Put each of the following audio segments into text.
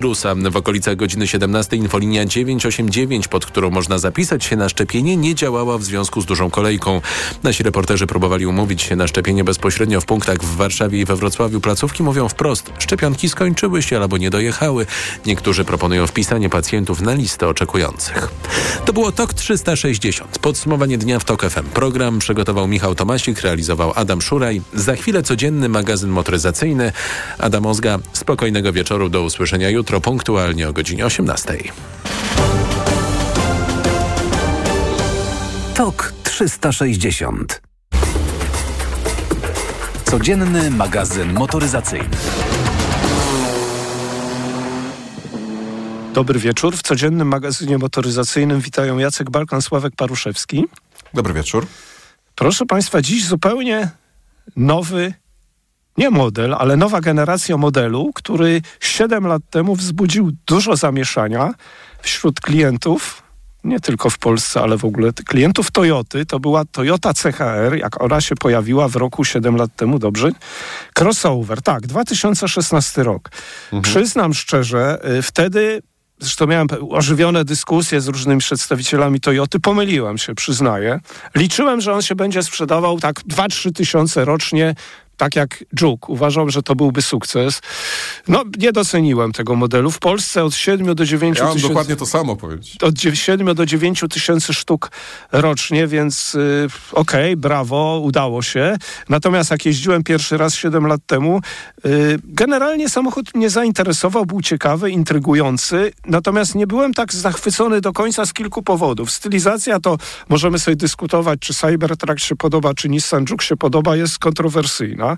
Rusa. W okolicach godziny 17 infolinia 989, pod którą można zapisać się na szczepienie, nie działała w związku z dużą kolejką. Nasi reporterzy próbowali umówić się na szczepienie bezpośrednio w punktach w Warszawie i we Wrocławiu. Placówki mówią wprost, szczepionki skończyły się albo nie dojechały. Niektórzy proponują wpisanie pacjentów na listę oczekujących. To było TOK 360. Podsumowanie dnia w TOK FM. Program przygotował Michał Tomasik, realizował Adam Szuraj. Za chwilę codzienny magazyn motoryzacyjny. Adam Ozga, spokojnego wieczoru, do usłyszenia jutro jutro punktualnie o godzinie 18. TOK 360. Codzienny magazyn motoryzacyjny. Dobry wieczór. W codziennym magazynie motoryzacyjnym witają Jacek Balkan, Sławek Paruszewski. Dobry wieczór. Proszę Państwa, dziś zupełnie nowy nie model, ale nowa generacja modelu, który 7 lat temu wzbudził dużo zamieszania wśród klientów, nie tylko w Polsce, ale w ogóle klientów Toyoty. To była Toyota CHR, jak ona się pojawiła w roku 7 lat temu, dobrze? Crossover, tak, 2016 rok. Mhm. Przyznam szczerze, y, wtedy Zresztą miałem ożywione dyskusje z różnymi przedstawicielami Toyoty. Pomyliłem się, przyznaję. Liczyłem, że on się będzie sprzedawał tak 2-3 tysiące rocznie tak jak Juk. Uważam, że to byłby sukces. No, nie doceniłem tego modelu. W Polsce od 7 do 9 ja tysięcy... dokładnie to samo powiedzieć. Od 7 do 9 tysięcy sztuk rocznie, więc yy, okej, okay, brawo, udało się. Natomiast jak jeździłem pierwszy raz 7 lat temu, yy, generalnie samochód mnie zainteresował, był ciekawy, intrygujący, natomiast nie byłem tak zachwycony do końca z kilku powodów. Stylizacja to możemy sobie dyskutować, czy Cybertruck się podoba, czy Nissan Juke się podoba, jest kontrowersyjna.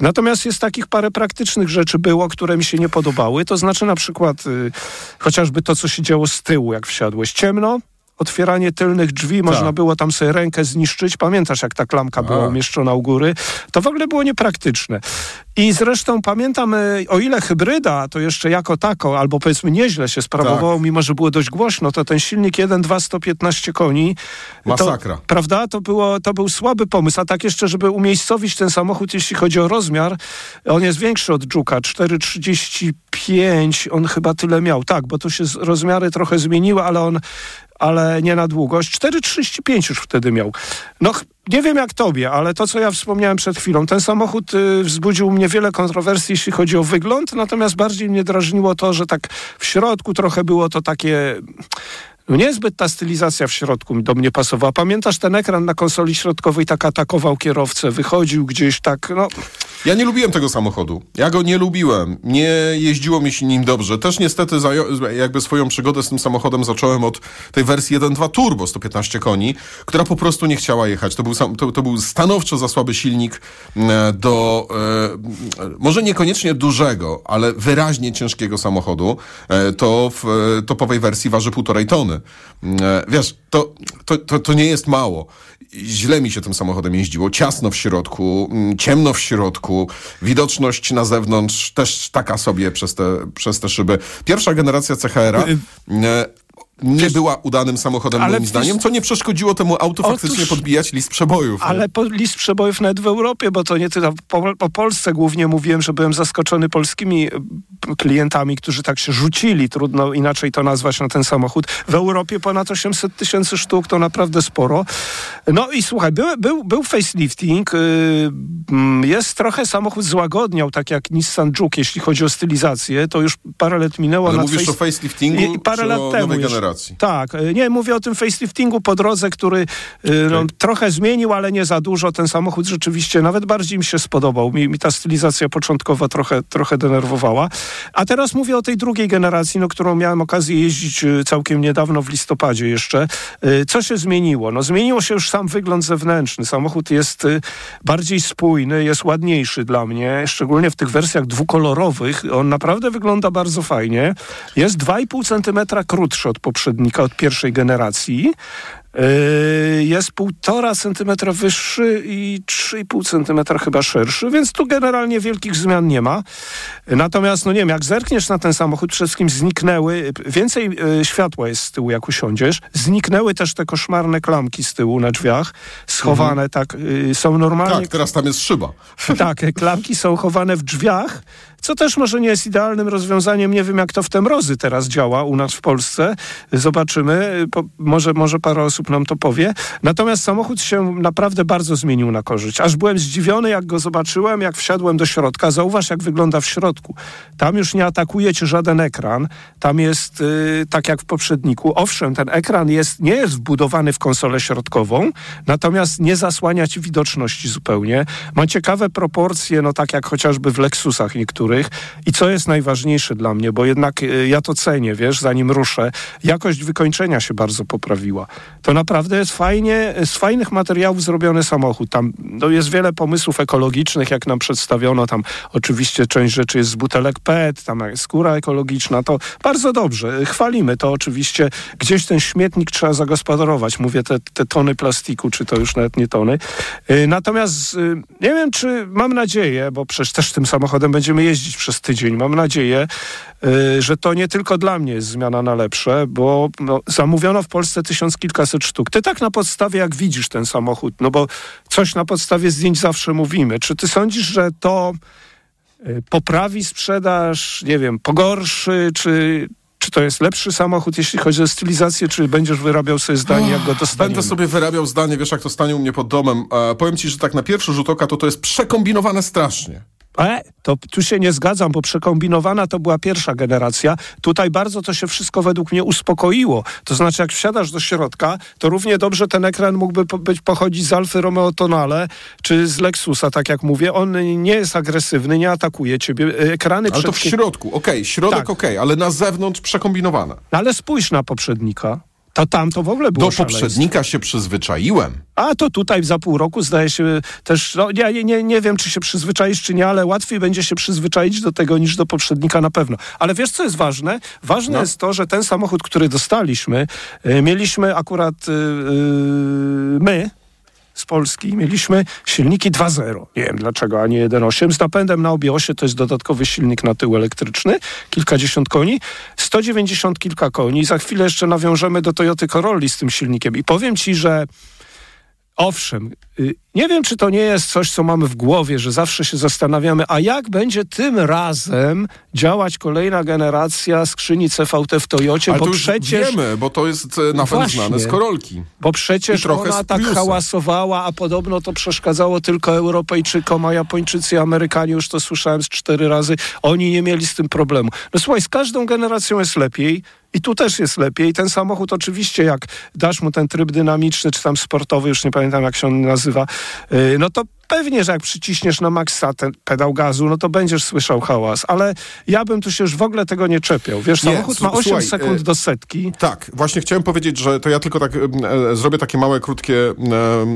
Natomiast jest takich parę praktycznych rzeczy było, które mi się nie podobały. To znaczy na przykład y, chociażby to, co się działo z tyłu, jak wsiadłeś. Ciemno, otwieranie tylnych drzwi, tak. można było tam sobie rękę zniszczyć. Pamiętasz, jak ta klamka była umieszczona u góry? To w ogóle było niepraktyczne. I zresztą pamiętam, y, o ile hybryda to jeszcze jako tako, albo powiedzmy nieźle się sprawowało, tak. mimo że było dość głośno, to ten silnik 1.2 115 koni. Masakra. To, prawda? To, było, to był słaby pomysł. A tak jeszcze, żeby umiejscowić ten samochód, jeśli chodzi o rozmiar, on jest większy od Juka, 4,35, on chyba tyle miał. Tak, bo tu się rozmiary trochę zmieniły, ale on ale nie na długość. 4,35 już wtedy miał. No, nie wiem jak tobie, ale to, co ja wspomniałem przed chwilą, ten samochód y, wzbudził mnie wiele kontrowersji, jeśli chodzi o wygląd, natomiast bardziej mnie drażniło to, że tak w środku trochę było to takie niezbyt ta stylizacja w środku do mnie pasowała. Pamiętasz ten ekran na konsoli środkowej tak atakował kierowcę, wychodził gdzieś tak, no... Ja nie lubiłem tego samochodu. Ja go nie lubiłem. Nie jeździło mi się nim dobrze. Też niestety jakby swoją przygodę z tym samochodem zacząłem od tej wersji 1.2 Turbo 115 koni, która po prostu nie chciała jechać. To był, to, to był stanowczo za słaby silnik e, do e, może niekoniecznie dużego, ale wyraźnie ciężkiego samochodu. E, to w topowej wersji waży półtorej tony. E, wiesz, to, to, to, to nie jest mało. Źle mi się tym samochodem jeździło. Ciasno w środku, mm, ciemno w środku, widoczność na zewnątrz też taka sobie przez te, przez te szyby. Pierwsza generacja CHR-a y, y, nie była udanym samochodem moim przecież, zdaniem, co nie przeszkodziło temu autu otóż, faktycznie podbijać list przebojów. Ale po, list przebojów nawet w Europie, bo to nie tyle, po, po, Polsce głównie mówiłem, że byłem zaskoczony polskimi klientami, którzy tak się rzucili, trudno inaczej to nazwać na ten samochód. W Europie ponad 800 tysięcy sztuk, to naprawdę sporo. No i słuchaj, był, był, był facelifting, yy, jest trochę samochód złagodniał, tak jak Nissan Juke, jeśli chodzi o stylizację, to już parę lat minęło. Ale mówisz face... o faceliftingu i, parę lat temu generacji? Tak, y, nie, mówię o tym faceliftingu po drodze, który y, no, trochę zmienił, ale nie za dużo. Ten samochód rzeczywiście nawet bardziej mi się spodobał. Mi, mi ta stylizacja początkowa trochę, trochę denerwowała. A teraz mówię o tej drugiej generacji, no, którą miałem okazję jeździć y, całkiem niedawno, w listopadzie jeszcze. Co się zmieniło? No, zmieniło się już sam wygląd zewnętrzny. Samochód jest bardziej spójny, jest ładniejszy dla mnie, szczególnie w tych wersjach dwukolorowych. On naprawdę wygląda bardzo fajnie. Jest 2,5 cm krótszy od poprzednika, od pierwszej generacji. Yy, jest półtora centymetra wyższy i 3,5 centymetra chyba szerszy, więc tu generalnie wielkich zmian nie ma. Natomiast, no nie wiem, jak zerkniesz na ten samochód, przede wszystkim zniknęły, więcej yy, światła jest z tyłu, jak usiądziesz. Zniknęły też te koszmarne klamki z tyłu na drzwiach, schowane mhm. tak, yy, są normalnie... Tak, teraz tam jest szyba. Tak, klamki są chowane w drzwiach, co też może nie jest idealnym rozwiązaniem. Nie wiem, jak to w te mrozy teraz działa u nas w Polsce. Zobaczymy. Po, może, może parę osób nam to powie. Natomiast samochód się naprawdę bardzo zmienił na korzyść. Aż byłem zdziwiony, jak go zobaczyłem, jak wsiadłem do środka. Zauważ, jak wygląda w środku. Tam już nie atakuje cię żaden ekran. Tam jest yy, tak jak w poprzedniku. Owszem, ten ekran jest, nie jest wbudowany w konsolę środkową, natomiast nie zasłania ci widoczności zupełnie. Ma ciekawe proporcje, no tak jak chociażby w Lexusach niektórych i co jest najważniejsze dla mnie, bo jednak y, ja to cenię, wiesz, zanim ruszę, jakość wykończenia się bardzo poprawiła. To naprawdę jest fajnie, z fajnych materiałów zrobiony samochód. Tam no, jest wiele pomysłów ekologicznych, jak nam przedstawiono. Tam oczywiście część rzeczy jest z butelek PET, tam skóra ekologiczna. To bardzo dobrze. Chwalimy to oczywiście. Gdzieś ten śmietnik trzeba zagospodarować. Mówię te, te tony plastiku, czy to już nawet nie tony. Y, natomiast y, nie wiem, czy mam nadzieję, bo przecież też tym samochodem będziemy jeździć jeździć przez tydzień. Mam nadzieję, y, że to nie tylko dla mnie jest zmiana na lepsze, bo no, zamówiono w Polsce tysiąc kilkaset sztuk. Ty tak na podstawie, jak widzisz ten samochód, no bo coś na podstawie zdjęć zawsze mówimy. Czy ty sądzisz, że to y, poprawi sprzedaż, nie wiem, pogorszy, czy, czy to jest lepszy samochód, jeśli chodzi o stylizację, czy będziesz wyrabiał sobie zdanie, jak go dostaniemy? Będę sobie wyrabiał zdanie, wiesz jak to stanie u mnie pod domem. E, powiem ci, że tak na pierwszy rzut oka to to jest przekombinowane strasznie. E, to tu się nie zgadzam, bo przekombinowana to była pierwsza generacja. Tutaj bardzo to się wszystko według mnie uspokoiło. To znaczy, jak wsiadasz do środka, to równie dobrze ten ekran mógłby być pochodzić z Alfy Romeo Tonale czy z Lexusa, tak jak mówię. On nie jest agresywny, nie atakuje ciebie. Ekrany Ale to w środku, okej, okay, środek tak. okej, okay, ale na zewnątrz przekombinowane. Ale spójrz na poprzednika. To tam to w ogóle było Do poprzednika się przyzwyczaiłem. A to tutaj za pół roku zdaje się też, no, ja nie, nie wiem, czy się przyzwyczaisz, czy nie, ale łatwiej będzie się przyzwyczaić do tego niż do poprzednika na pewno. Ale wiesz, co jest ważne? Ważne no. jest to, że ten samochód, który dostaliśmy, y, mieliśmy akurat y, y, my, z Polski mieliśmy silniki 2.0. Nie wiem dlaczego, a nie 1.8. Z napędem na obie osie to jest dodatkowy silnik na tył elektryczny, kilkadziesiąt koni, 190 kilka koni. Za chwilę jeszcze nawiążemy do Toyoty Corolli z tym silnikiem. I powiem ci, że owszem, y, nie wiem, czy to nie jest coś, co mamy w głowie, że zawsze się zastanawiamy, a jak będzie tym razem działać kolejna generacja skrzyni CVT w Toyocie, Ale bo to już przecież... wiemy, bo to jest e, napęd znany z Korolki. Bo przecież ona tak hałasowała, a podobno to przeszkadzało tylko Europejczykom, a Japończycy i Amerykanie, już to słyszałem z cztery razy, oni nie mieli z tym problemu. No słuchaj, z każdą generacją jest lepiej, i tu też jest lepiej. Ten samochód oczywiście, jak dasz mu ten tryb dynamiczny, czy tam sportowy, już nie pamiętam jak się on nazywa, no to pewnie, że jak przyciśniesz na maksa ten pedał gazu, no to będziesz słyszał hałas, ale ja bym tu się już w ogóle tego nie czepiał. Wiesz, nie, samochód ma 8 słuchaj, sekund e, do setki. Tak, właśnie chciałem powiedzieć, że to ja tylko tak e, zrobię takie małe, krótkie e,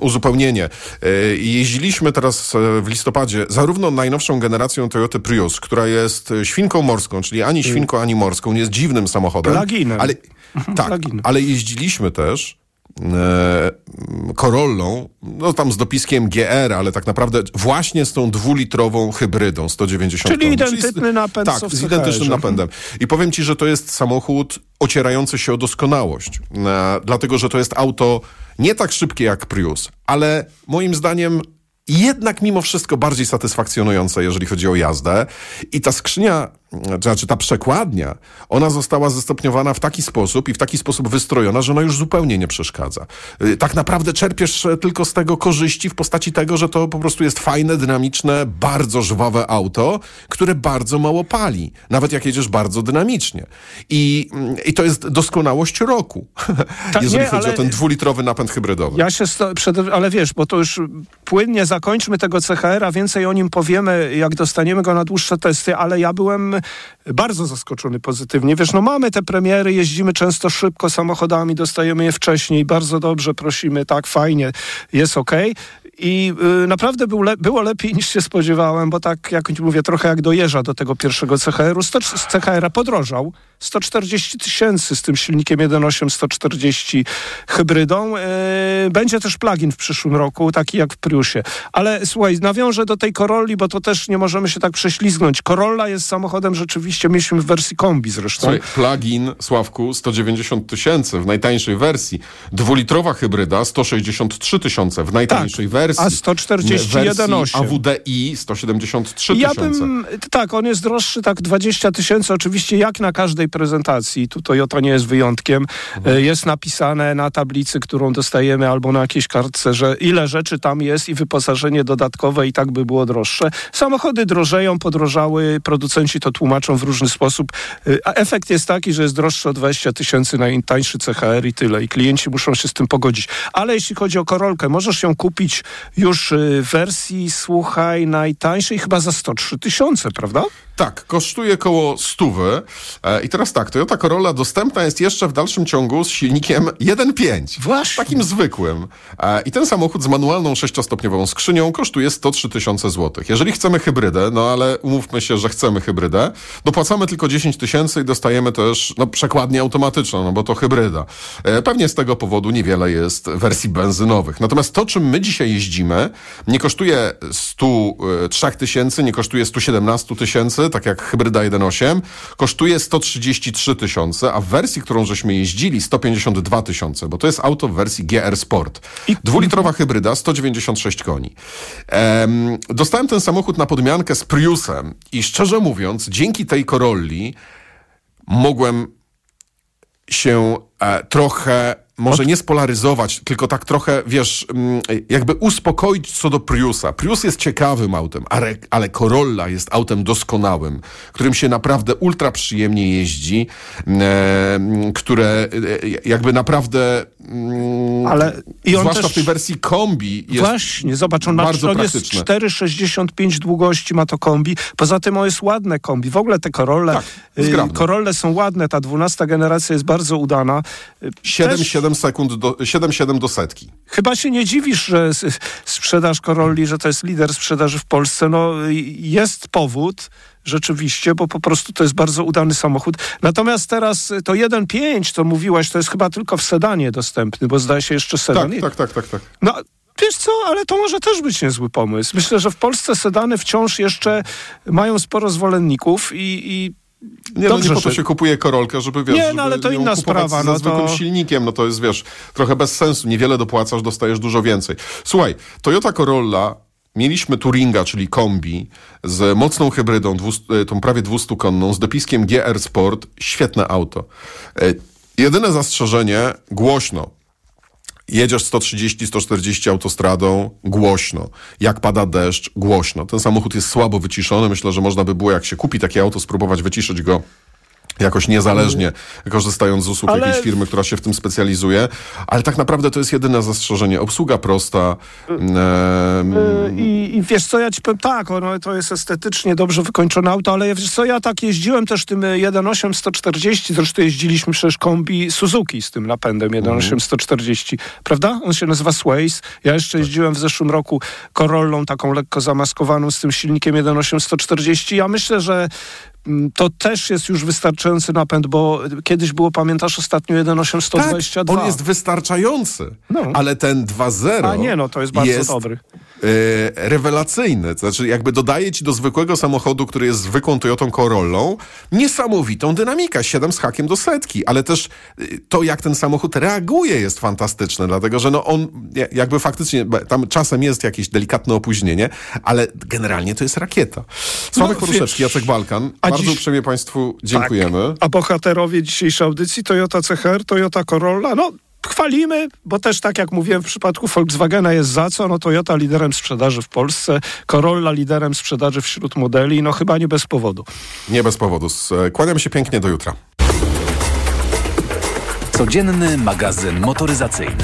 uzupełnienie. E, jeździliśmy teraz e, w listopadzie zarówno najnowszą generacją Toyota Prius, która jest świnką morską, czyli ani mm. świnką, ani morską, nie jest dziwnym samochodem. Pluginem. Ale, mhm, tak, ale jeździliśmy też Corollą, no tam z dopiskiem GR, ale tak naprawdę właśnie z tą dwulitrową hybrydą 190 Czyli identyczny napęd Tak, z identycznym napędem. I powiem ci, że to jest samochód ocierający się o doskonałość, e, dlatego, że to jest auto nie tak szybkie jak Prius, ale moim zdaniem jednak mimo wszystko bardziej satysfakcjonujące, jeżeli chodzi o jazdę. I ta skrzynia znaczy ta przekładnia, ona została zestopniowana w taki sposób i w taki sposób wystrojona, że ona już zupełnie nie przeszkadza. Y, tak naprawdę czerpiesz e, tylko z tego korzyści w postaci tego, że to po prostu jest fajne, dynamiczne, bardzo żwawe auto, które bardzo mało pali, nawet jak jedziesz bardzo dynamicznie. I, mm, i to jest doskonałość roku, Ta, jeżeli nie, chodzi o ten dwulitrowy napęd hybrydowy. Ja się, przed, ale wiesz, bo to już płynnie zakończmy tego CHR-a, więcej o nim powiemy, jak dostaniemy go na dłuższe testy, ale ja byłem bardzo zaskoczony pozytywnie. Wiesz, no mamy te premiery, jeździmy często szybko samochodami, dostajemy je wcześniej, bardzo dobrze, prosimy, tak, fajnie, jest ok. I y, naprawdę był le było lepiej niż się spodziewałem, bo tak, jak mówię, trochę jak dojeżdża do tego pierwszego CHR-u. CHR-a podrożał, 140 tysięcy z tym silnikiem 1.8 140 hybrydą. E, będzie też plugin w przyszłym roku, taki jak w Priusie. Ale słuchaj, nawiążę do tej Corolli, bo to też nie możemy się tak prześlizgnąć. Corolla jest samochodem rzeczywiście, mieliśmy w wersji kombi zresztą. Słuchaj, plugin, Sławku, 190 tysięcy w najtańszej wersji. Dwulitrowa hybryda, 163 tysiące w najtańszej Tak, wersji. a 141,8. Wersji AWDI 173 Ja tysiące. bym, tak, on jest droższy tak 20 tysięcy, oczywiście jak na każdej prezentacji, tu Toyota nie jest wyjątkiem, Mhm. Jest napisane na tablicy, którą dostajemy albo na jakiejś kartce, że ile rzeczy tam jest i wyposażenie dodatkowe i tak by było droższe. Samochody drożeją, podrożały, producenci to tłumaczą w różny sposób, E, a efekt jest taki, że jest droższy o 20 tysięcy najtańszy CHR i tyle i klienci muszą się z tym pogodzić. Ale jeśli chodzi o Korolkę, możesz ją kupić już e, w wersji, słuchaj, najtańszej chyba za 103 tysiące, prawda? Tak, kosztuje koło stówy. E, I teraz tak, Toyota Corolla dostępna jest jeszcze w dalszym ciągu z silnikiem 1.5. Właśnie. Takim zwykłym. E, I ten samochód z manualną sześciostopniową skrzynią kosztuje 103 tysiące złotych. Jeżeli chcemy hybrydę, no ale umówmy się, że chcemy hybrydę, dopłacamy tylko 10 tysięcy i dostajemy też no, przekładnię automatyczną, no bo to hybryda. E, Pewnie z tego powodu niewiele jest wersji benzynowych. Natomiast to, czym my dzisiaj jeździmy, nie kosztuje 103 tysięcy, nie kosztuje 117 tysięcy, tak jak hybryda 1.8, kosztuje 133 tysiące, a w wersji, którą żeśmy jeździli, 152 tysiące, bo to jest auto w wersji GR Sport. Dwulitrowa hybryda, 196 koni. Em, dostałem ten samochód na podmiankę z Priusem i szczerze mówiąc, dzięki tej Corolli mogłem się e, trochę, może nie spolaryzować, tylko tak trochę, wiesz, mm, jakby uspokoić co do Priusa. Prius jest ciekawym autem, ale, ale Corolla jest autem doskonałym, którym się naprawdę ultra przyjemnie jeździ, mm, e, które jakby naprawdę, mm, ale i on zwłaszcza też... w tej wersji kombi jest Właśnie, zobacz, on, bardzo on jest 4,65 długości ma to kombi, poza tym on jest ładne kombi. W ogóle te Corolle, tak, y, Corolle są ładne, ta 12 generacja jest bardzo udana. Y, 7,7 7 sekund, do, 7-7 do setki. Chyba się nie dziwisz, że sprzedaż Corolli, że to jest lider sprzedaży w Polsce. No jest powód, rzeczywiście, bo po prostu to jest bardzo udany samochód. Natomiast teraz to 1.5, to mówiłaś, to jest chyba tylko w sedanie dostępny, bo zdaje się jeszcze sedan. Tak, tak, tak, tak. tak. No, Wiesz co, ale to może też być niezły pomysł. Myślę, że w Polsce sedany wciąż jeszcze mają sporo zwolenników i, i nie, Dobrze, no nie po to się kupuje Korolkę, żeby wiesz, Nie, no, ale to inna kupować sprawa, ze no zwykłym to- silnikiem, no to jest, wiesz, trochę bez sensu. Niewiele dopłacasz, dostajesz dużo więcej. Słuchaj, Toyota Corolla, mieliśmy Touringa, czyli kombi, z mocną hybrydą, 200, e, tą prawie 200-konną, z dopiskiem GR Sport. Świetne auto. E, Jedyne zastrzeżenie, głośno. Jedziesz 130-140 autostradą, głośno. Jak pada deszcz, głośno. Ten samochód jest słabo wyciszony. Myślę, że można by było, jak się kupi takie auto, spróbować wyciszyć go jakoś niezależnie, korzystając z usług Ale- jakiejś firmy, która się w tym specjalizuje. Ale tak naprawdę to jest jedyne zastrzeżenie. Obsługa prosta. em, Y, I, I wiesz co, ja ci powiem tak, ono, to jest estetycznie dobrze wykończone auto, ale wiesz co, ja tak jeździłem też tym 1.8 140, zresztą jeździliśmy przecież kombi Suzuki z tym napędem 1.8 140, prawda? On się nazywa Sways. Ja jeszcze jeździłem w zeszłym roku Corollą taką lekko zamaskowaną z tym silnikiem 1.8 140. Ja myślę, że mm, to też jest już wystarczający napęd, bo kiedyś było, pamiętasz, ostatnio 1.8 122. Tak, on jest wystarczający, No. ale ten 2.0 A nie, no to jest bardzo dobry. E, rewelacyjny. To znaczy, jakby dodaje ci do zwykłego samochodu, który jest zwykłą Toyotą Corollą, niesamowitą dynamikę, 7 z hakiem do setki, ale też y, to, jak ten samochód reaguje, jest fantastyczne, dlatego że no on ja- jakby faktycznie, tam czasem jest jakieś delikatne opóźnienie, ale generalnie to jest rakieta. Sławek No, Poruszewski, Jacek Balkan, bardzo dziś- uprzejmie Państwu dziękujemy. Tak. A bohaterowie dzisiejszej audycji Toyota CHR, Toyota Corolla, no chwalimy, bo też tak jak mówiłem w przypadku Volkswagena jest za co, no Toyota liderem sprzedaży w Polsce, Corolla liderem sprzedaży wśród modeli, no chyba nie bez powodu. Nie bez powodu. S- Kłaniam się pięknie do jutra. Codzienny magazyn motoryzacyjny.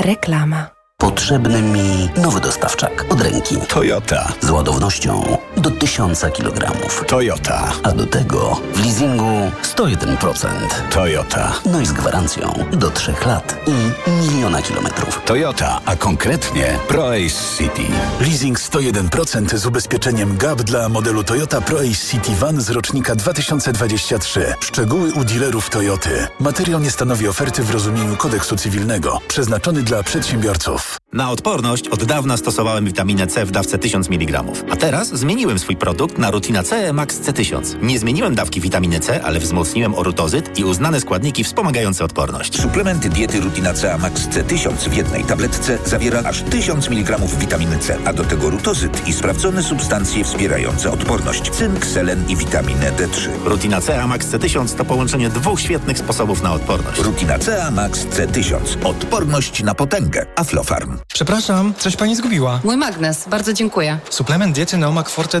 Reklama. Potrzebny mi nowy dostawczak od ręki. Toyota. Z ładownością do 1000 kg. Toyota. A do tego w leasingu 101%. Toyota. No i z gwarancją do 3 lat i miliona kilometrów. Toyota, a konkretnie ProAce City. Leasing 101% z ubezpieczeniem GAP dla modelu Toyota ProAce City Van z rocznika 2023. Szczegóły u dealerów Toyoty. Materiał nie stanowi oferty w rozumieniu kodeksu cywilnego. Przeznaczony dla przedsiębiorców. Na odporność od dawna stosowałem witaminę C w dawce 1000 mg. A teraz zmieniłem swój produkt na Rutina C Max C1000. Nie zmieniłem dawki witaminy C, ale wzmocniłem orutozyt i uznane składniki wspomagające odporność. Suplementy diety Rutina C Max C1000 w jednej tabletce zawiera aż 1000 mg witaminy C, a do tego rutozyt i sprawdzone substancje wspierające odporność, cynk, selen i witaminę D3. Rutina C Max C1000 to połączenie dwóch świetnych sposobów na odporność. Rutina C Max C1000. Odporność na potęgę. Aflofarm. Przepraszam, coś pani zgubiła. Mój magnes, bardzo dziękuję. Suplement diety Neomak Forte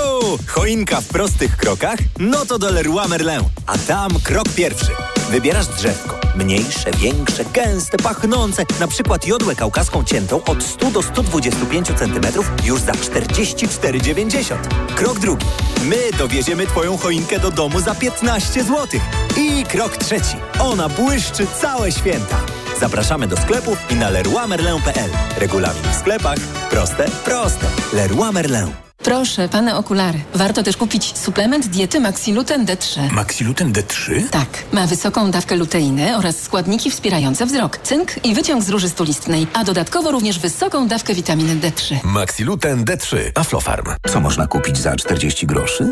Choinka w prostych krokach? No to do Leroy Merlin. A tam krok pierwszy. Wybierasz drzewko. Mniejsze, większe, gęste, pachnące. Na przykład jodłę kaukaską ciętą od 100 do 125 cm już za 44,90. Krok drugi. My dowieziemy Twoją choinkę do domu za 15 zł. I krok trzeci. Ona błyszczy całe święta. Zapraszamy do sklepów i na leroymerlin.pl. Regulamin w sklepach. Proste, proste. Leroy Merlin. Proszę, pane okulary. Warto też kupić suplement diety Maxiluten D3. Maxiluten D3? Tak, ma wysoką dawkę luteiny oraz składniki wspierające wzrok, cynk i wyciąg z róży stulistnej, a dodatkowo również wysoką dawkę witaminy D3. Maxiluten D3. Aflofarm. Co można kupić za 40 groszy?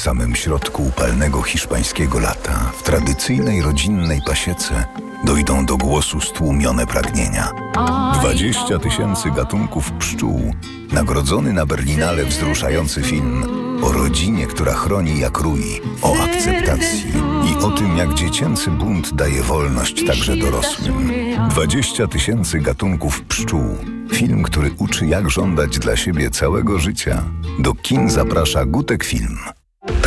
W samym środku upalnego hiszpańskiego lata, w tradycyjnej rodzinnej pasiece, dojdą do głosu stłumione pragnienia. 20 tysięcy gatunków pszczół, nagrodzony na Berlinale wzruszający film o rodzinie, która chroni jak rój, o akceptacji i o tym, jak dziecięcy bunt daje wolność także dorosłym. 20 tysięcy gatunków pszczół. Film, który uczy jak żądać dla siebie całego życia. Do kin zaprasza Gutek Film.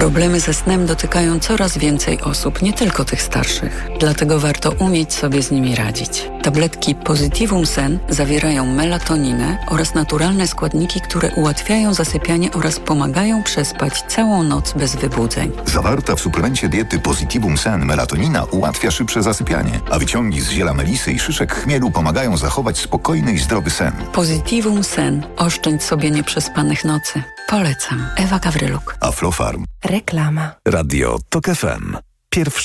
Problemy ze snem dotykają coraz więcej osób, nie tylko tych starszych. Dlatego warto umieć sobie z nimi radzić. Tabletki Positivum Sen zawierają melatoninę oraz naturalne składniki, które ułatwiają zasypianie oraz pomagają przespać całą noc bez wybudzeń. Zawarta w suplemencie diety Positivum Sen melatonina ułatwia szybsze zasypianie, a wyciągi z ziela melisy i szyszek chmielu pomagają zachować spokojny i zdrowy sen. Positivum Sen. Oszczędź sobie nieprzespanych nocy. Polecam. Ewa Gawryluk. Aflofarm. Reklama. Radio TOK FM. Pierwsze